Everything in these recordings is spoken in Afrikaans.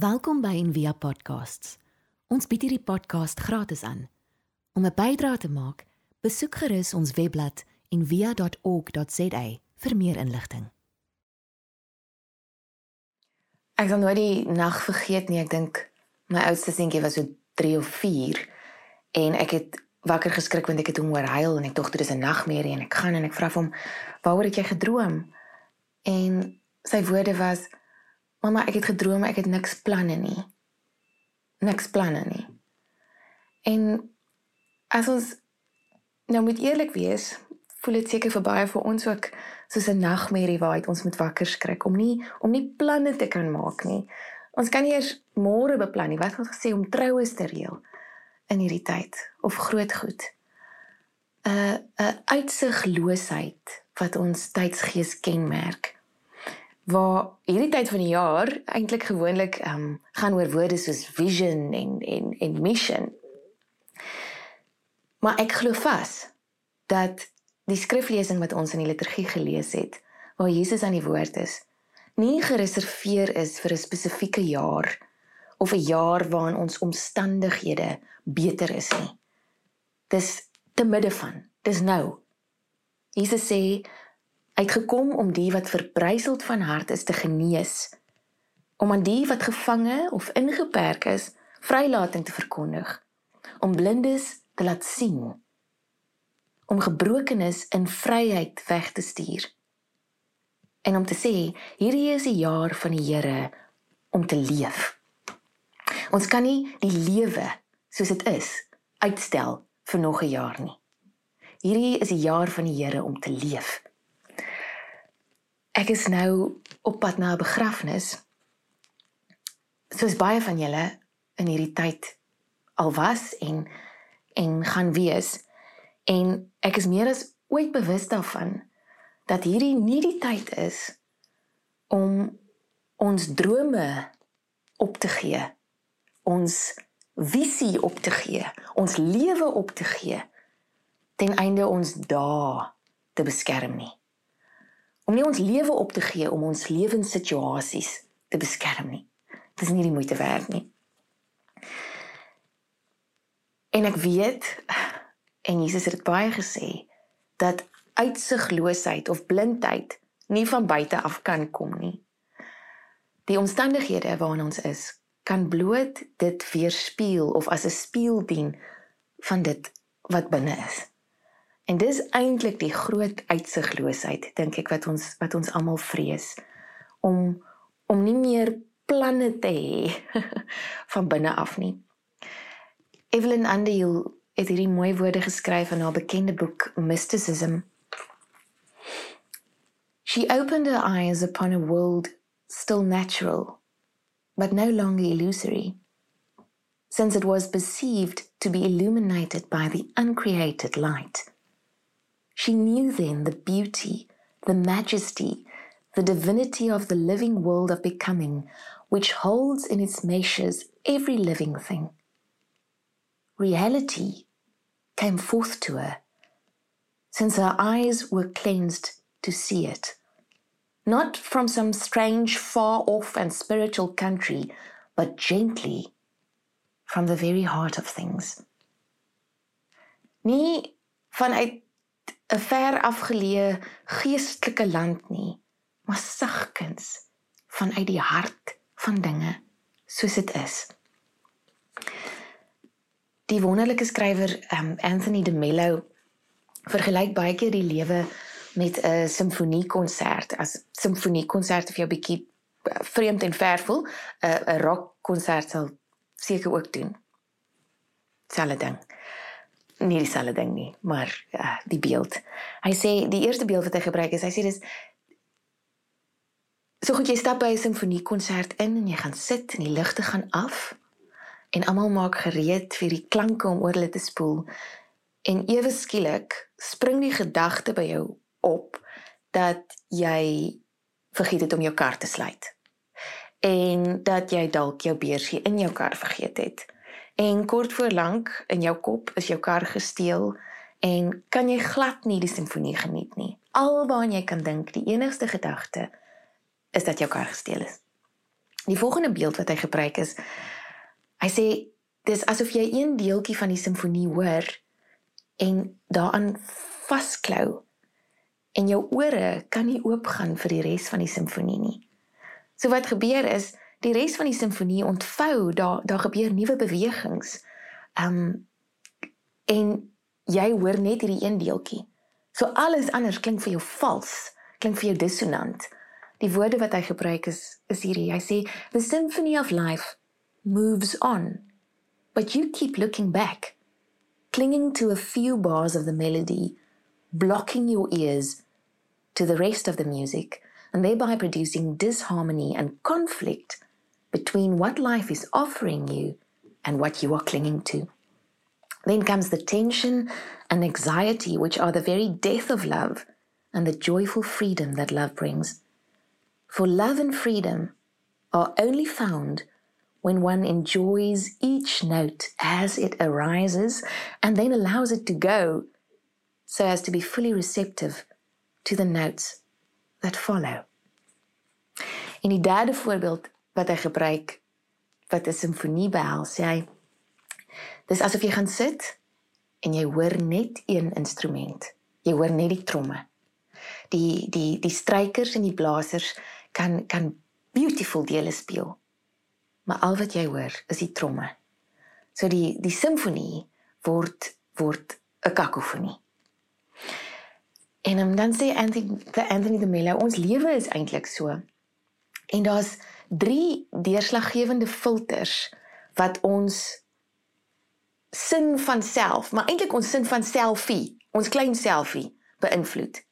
Welkom by Envia Podcasts. Ons bied hierdie podcast gratis aan. Om 'n bydrae te maak, besoek gerus ons webblad en via.org.za vir meer inligting. Ek sal nooit die nag vergeet nie. Ek dink my oudste seentjie was so 3 of 4 en ek het wakker geskrik want ek het hom hoor huil en ek dink dit is 'n nagmerrie en ek gaan en ek vra hom waaroor het jy gedroom? En sy woorde was Mamma, ek het gedroom ek het niks planne nie. Niks planne nie. En as ons nou moet eerlik wees, voel dit seker vir baie vir ons ook soos 'n nagmerrie waar ons moet wakker skrik om nie om nie planne te kan maak nie. Ons kan nie eers môre beplan nie. Wat het ons gesê om troues te reël in hierdie tyd of groot goed? 'n 'n uitsigloosheid wat ons tydsgees kenmerk. Waar hierdie tyd van die jaar eintlik gewoonlik ehm um, gaan oor woorde soos vision en en en mission. Maar ek glo vas dat die skriflesing wat ons in die liturgie gelees het, waar Jesus aan die woord is, nie gereserveer is vir 'n spesifieke jaar of 'n jaar waarin ons omstandighede beter is nie. Dis te midde van. Dis nou. Jesus sê uitgekom om die wat verbryseld van hart is te genees, om aan die wat gevange of ingeperk is, vrylating te verkondig, om blindes te laat sien om gebrokenis in vryheid weg te stuur. En om te sê, hierdie is die jaar van die Here om te leef. Ons kan nie die lewe soos dit is uitstel vir nog 'n jaar nie. Hierdie is die jaar van die Here om te leef. Ek is nou op pad na 'n begrafnis. Soos baie van julle in hierdie tyd al was en en gaan wees. En ek is meer as ooit bewus daarvan dat hierdie nie die tyd is om ons drome op te gee, ons visie op te gee, ons lewe op te gee ten einde ons dae te beskerm nie. Om nie ons lewe op te gee om ons lewenssituasies te beskerm nie. Dit is nie die moeite werd nie. En ek weet En Jesus het dit baie gesê dat uitsigloosheid of blindheid nie van buite af kan kom nie. Die omstandighede waarin ons is, kan bloot dit weerspieël of as 'n spieël dien van dit wat binne is. En dis eintlik die groot uitsigloosheid dink ek wat ons wat ons almal vrees om om nie meer planne te hê van binne af nie. Evelyn Andeel het hierdie mooi woorde geskryf in haar bekende boek Mysticism. She opened her eyes upon a world still natural, but no longer illusory, since it was perceived to be illuminated by the uncreated light. She knew then the beauty, the majesty, the divinity of the living world of becoming, which holds in its meshes every living thing. Reality came forth to her, since her eyes were cleansed to see it. Not from some strange, far off and spiritual country, but gently from the very heart of things. Nie vanuit 'n ver afgeleë geestelike land nie, maar sagkens vanuit die hart van dinge soos dit is. Die wonderlike skrywer um, Anthony de Mello vergelyk baie keer die lewe met 'n simfoniekonsert. As simfoniekonsert vir jou bietjie eh, vreemd en ver voel, 'n 'n rockkonsert sal seker ook doen. Selfe ding. Nie dieselfde ding nie, maar uh, die beeld. Hy sê die eerste beeld wat hy gebruik is, hy sê dis So goed jy stap by 'n simfoniekonsert in en jy gaan sit en die ligte gaan af en almal maak gereed vir die klanke om oor hulle te spoel. En ewe skielik spring die gedagte by jou op dat jy vergeet het om jou kar te sluit. En dat jy dalk jou beursie in jou kar vergeet het. En kort voor lank in jou kop is jou kar gesteel en kan jy glad nie die simfonie geniet nie. Alwaar jy kan dink, die enigste gedagte is dat jou kar gesteel is. Die volgende beeld wat hy gebruik is hy sê dis asof jy een deeltjie van die simfonie hoor en daaraan vasklou en jou ore kan nie oopgaan vir die res van die simfonie nie. So wat gebeur is die res van die simfonie ontvou, daar daar gebeur nuwe bewegings. Um en jy hoor net hierdie een deeltjie. So alles anders klink vir jou vals, klink vir jou dissonant. Die woorde wat hy gebruik is is hierdie. Hy sê the symphony of life moves on, but you keep looking back, clinging to a few bars of the melody, blocking your ears to the rest of the music and thereby producing disharmony and conflict between what life is offering you and what you are clinging to. Then comes the tension and anxiety, which are the very death of love and the joyful freedom that love brings. For love and freedom are only found when one enjoys each note as it arises and then allows it to go so as to be fully receptive to the notes that follow. In die derde voorbeeld wat hy gebruik wat 'n simfonie behels, hy dis asof jy gaan sit en jy hoor net een instrument. Jy hoor net die tromme. Die die die strykers en die blasers kan kan beautiful dele speel. Maar al wat jy hoor is die tromme. So die die simfonie word word 'n kakofonie. En um, dan sê Anthony the Anthony de Mello ons lewe is eintlik so. En daar's drie deurslaggewende filters wat ons sin van self, maar eintlik ons sin van selfie, ons klein selfie beïnvloed.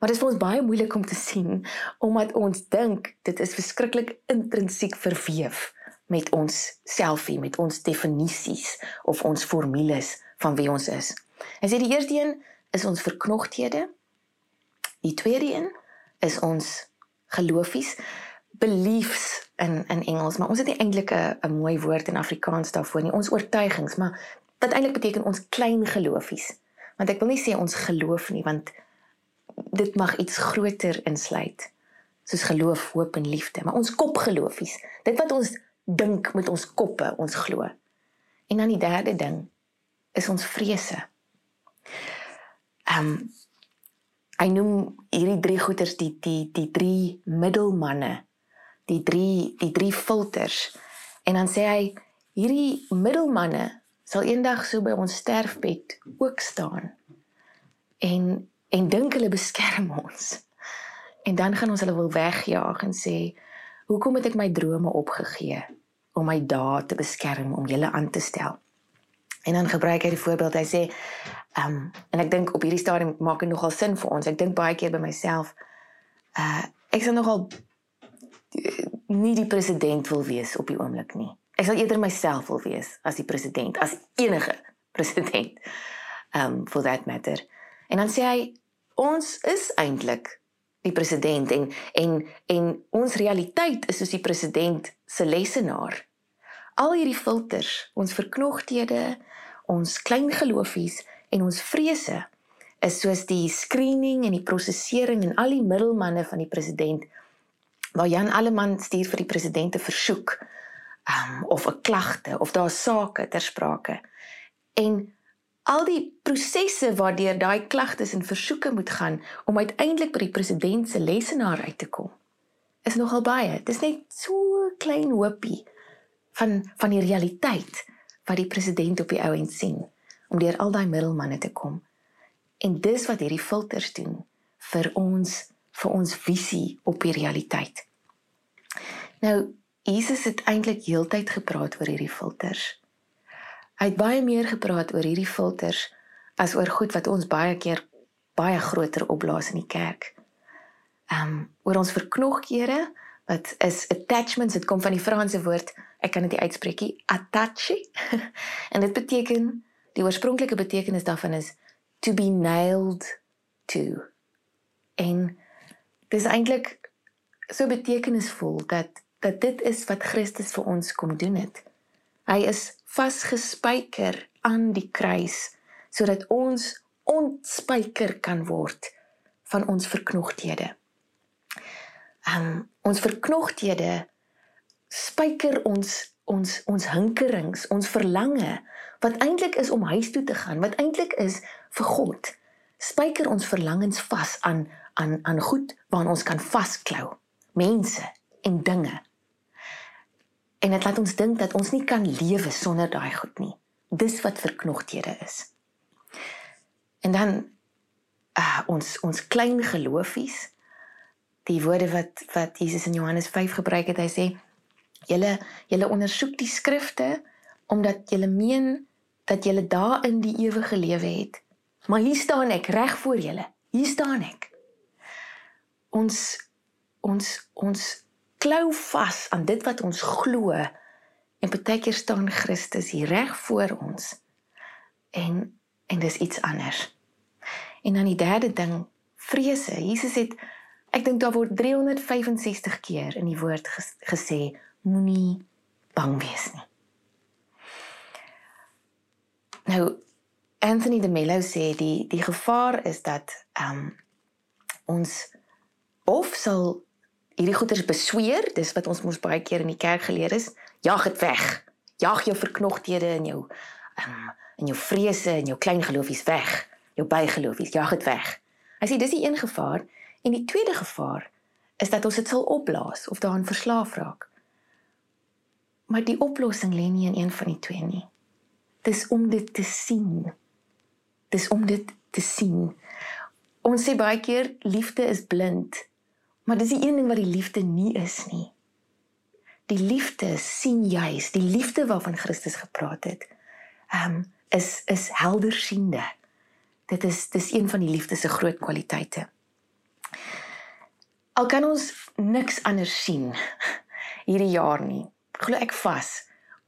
Maar dit is vir ons baie moeilik om te sien omdat ons dink dit is verskriklik intrinsiek verweef met ons selfie, met ons definisies of ons formules van wie ons is. En sê die eerste een is ons verknogthede. Die tweede een is ons geloofies beliefs in in Engels, maar ons het nie eintlik 'n mooi woord in Afrikaans daarvoor nie. Ons oortuigings, maar wat eintlik beteken ons klein geloofies. Want ek wil nie sê ons geloof nie, want dit mag iets groter insluit. Soos geloof, hoop en liefde, maar ons kopgeloofies. Dit wat ons dink met ons koppe, ons glo. En dan die derde ding is ons vrese. Ehm um, hy noem hierdie drie goeters die die die drie middelmanne die drie die drie filters. En dan sê hy hierdie middelmanne sal eendag so by ons sterfbed ook staan en en dink hulle beskerm ons. En dan gaan ons hulle wil wegjaag en sê hoekom het ek my drome opgegee om my dae te beskerm om julle aan te stel? En dan gebruik hy die voorbeeld hy sê um, en ek dink op hierdie stadium maak dit nogal sin vir ons. Ek dink baie keer by myself uh, ek sal nogal nie die president wil wees op die oomblik nie. Ek sal eerder myself wil wees as die president, as enige president. Um for that matter. En dan sê hy ons is eintlik die president en en en ons realiteit is soos die president se lesenaar. Al hierdie filters, ons verknogthede, ons klein geloofies en ons vrese is soos die screening en die prosesering en al die middelmanne van die president waar Jan Alleman stuur vir die president 'n versoek um, of 'n klagte of daar sake ter sprake. En al die prosesse waardeur daai klagtes en versoeke moet gaan om uiteindelik by die president se lesenaar uit te kom. Is nogal baie. Dit is net so klein hoopie van van die realiteit wat die president op die ou end sien om deur al daai middelmanne te kom. En dis wat hierdie filters doen vir ons vir ons visie op die realiteit. Nou Jesus het eintlik heeltyd gepraat oor hierdie filters. Hy het baie meer gepraat oor hierdie filters as oor goed wat ons baie keer baie groter opblaas in die kerk. Ehm um, oor ons verknogkere wat is attachments, dit kom van die Franse woord, ek kan dit nie uitspreek nie, attache. en dit beteken die oorspronklike betekenis daarvan is to be nailed to. En dis eintlik so betekenisvol dat dat dit is wat Christus vir ons kom doen het. Hy is vasgespijker aan die kruis sodat ons ontspijker kan word van ons verknogthede. Um ons verknogthede spyker ons ons ons hinkerings, ons verlange wat eintlik is om huis toe te gaan, wat eintlik is vir God. Spyker ons verlangens vas aan aan aan goed waaraan ons kan vasklou. Mense en dinge. En dit laat ons dink dat ons nie kan lewe sonder daai goed nie. Dis wat verknogthede is. En dan uh, ons ons klein geloofies die woorde wat wat Jesus in Johannes 5 gebruik het hy sê julle julle ondersoek die skrifte omdat julle meen dat julle daarin die ewige lewe het maar hier staan ek reg voor julle hier staan ek ons ons ons klou vas aan dit wat ons glo en baie keer staan Christus hier reg voor ons en en dis iets anders En dan die derde ding, vrese. Jesus het ek dink daar word 365 keer in die woord ges, gesê moenie bang wees nie. Nou Anthony de Mello sê die die gevaar is dat ehm um, ons of sal hierdie goeters besweer, dis wat ons mos baie keer in die kerk geleer is, jag dit weg. Jag jou verknogthede in jou um, in jou vrese en jou klein geloofies weg jou bygeloofies, jag dit weg. Hy sê dis die een gevaar en die tweede gevaar is dat ons dit sal opblaas of daaraan verslaaf raak. Maar die oplossing lê nie in een van die twee nie. Dis om dit te sien. Dis om dit te sien. Ons sê baie keer liefde is blind, maar dis die een ding wat die liefde nie is nie. Die liefde sien juis, die liefde waarvan Christus gepraat het, ehm um, is is heldersiende. Dit is dis een van die liefde se groot kwaliteite. Al kan ons niks anders sien hierdie jaar nie. Glo ek vas,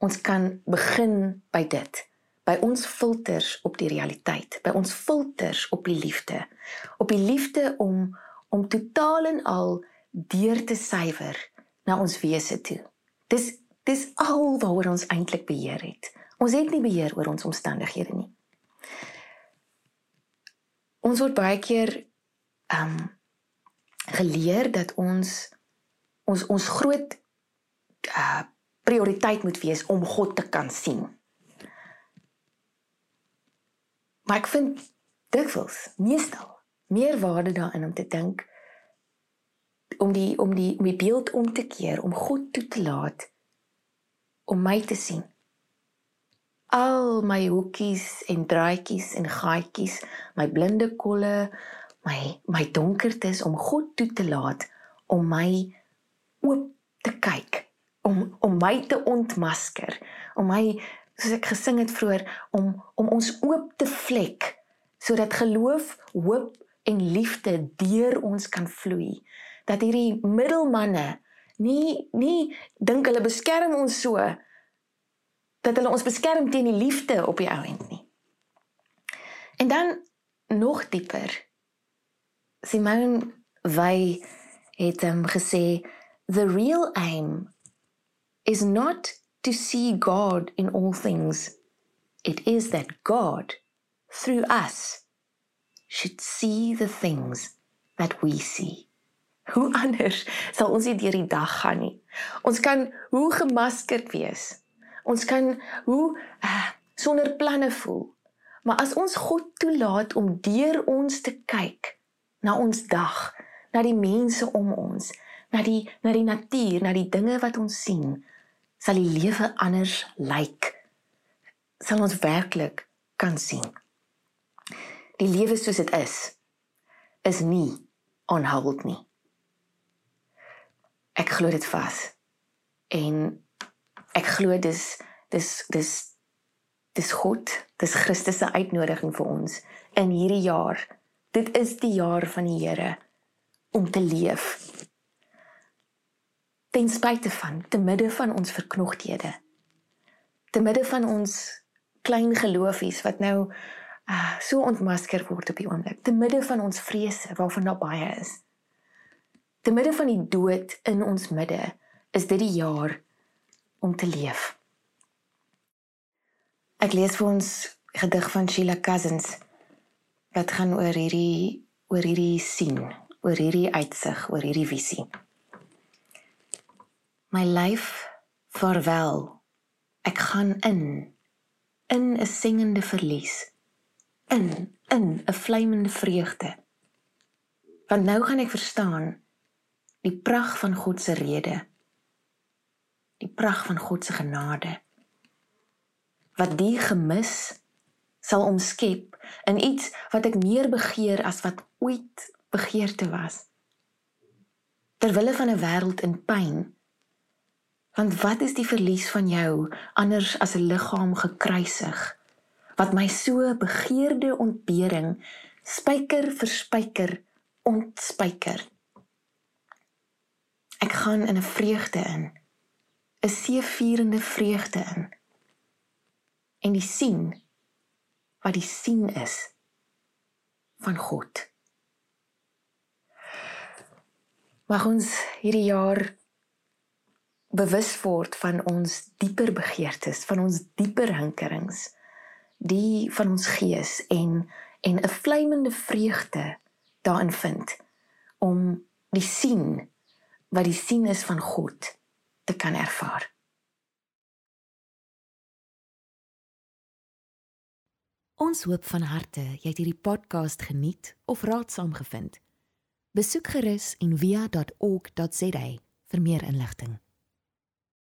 ons kan begin by dit. By ons filters op die realiteit, by ons filters op die liefde. Op die liefde om om totaal en al deur te suiwer na ons wese toe. Dis dis al waaroor ons eintlik beheer het. Ons het nie beheer oor ons omstandighede nie ons word baie keer ehm um, geleer dat ons ons ons groot uh, prioriteit moet wees om God te kan sien. Maar ek vind dikwels meestal meer waarde daarin om te dink om die om die om die beeld om te keer om God toe te laat om my te sien. Al my hoekies en draadjies en gaatjies, my blinde kolle, my my donkertes om God toe te laat om my oop te kyk, om om my te ontmasker, om my soos ek gesing het vroeër om om ons oop te vlek sodat geloof, hoop en liefde deur ons kan vloei. Dat hierdie middelmanne nie nie dink hulle beskerm ons so dat hulle ons beskerm teen die liefde op die ouend nie. En dan nog dieper. Simone Weil het hom gesê the real aim is not to see God in all things. It is that God through us should see the things that we see. Hoe anders sal ons hier deur die dag gaan nie. Ons kan hoe gemaskerd wees Ons kan hoe uh, sonder planne voel. Maar as ons God toelaat om deur ons te kyk na ons dag, na die mense om ons, na die na die natuur, na die dinge wat ons sien, sal die lewe anders lyk. Sal ons werklik kan sien. Die lewe soos dit is is nie onhoud nie. Ek glo dit vas. En ek glo dis dis dis dis God, dis Christus se uitnodiging vir ons in hierdie jaar. Dit is die jaar van die Here om te leef. Ten spyte van te midde van ons verknogthede. Te midde van ons klein geloofies wat nou uh, so ontmasker word op die oomblik. Te midde van ons vrese waarvan daar baie is. Te midde van die dood in ons midde is dit die jaar om te leef. Ek lees vir ons gedig van Sheila Cousins wat gaan oor hierdie oor hierdie sien, oor hierdie uitsig, oor hierdie visie. My life Vaarwel. Ek gaan in in 'n singende verlies. In in 'n vlamende vreugde. Want nou gaan ek verstaan die pragt van God se rede. Die pragt van God se genade. Wat die gemis sal omskep in iets wat ek meer begeer as wat ooit begeerte was. Terwille van 'n wêreld in pyn. Want wat is die verlies van jou anders as 'n liggaam gekruisig wat my so begeerde ontbering spyker vir spyker ontspyker. Ek gaan in 'n vreugde in. 'n seëvierende vreugde in. En die sien wat die sien is van God. Mag ons hierdie jaar bewus word van ons dieper begeertes, van ons dieper hinkerings, die van ons gees en en 'n vlamende vreugde daarin vind om die sien wat die sien is van God te kan ervaar. Ons hoop van harte jy het hierdie podcast geniet of raadsaam gevind. Besoek gerus en via.ok.za vir meer inligting.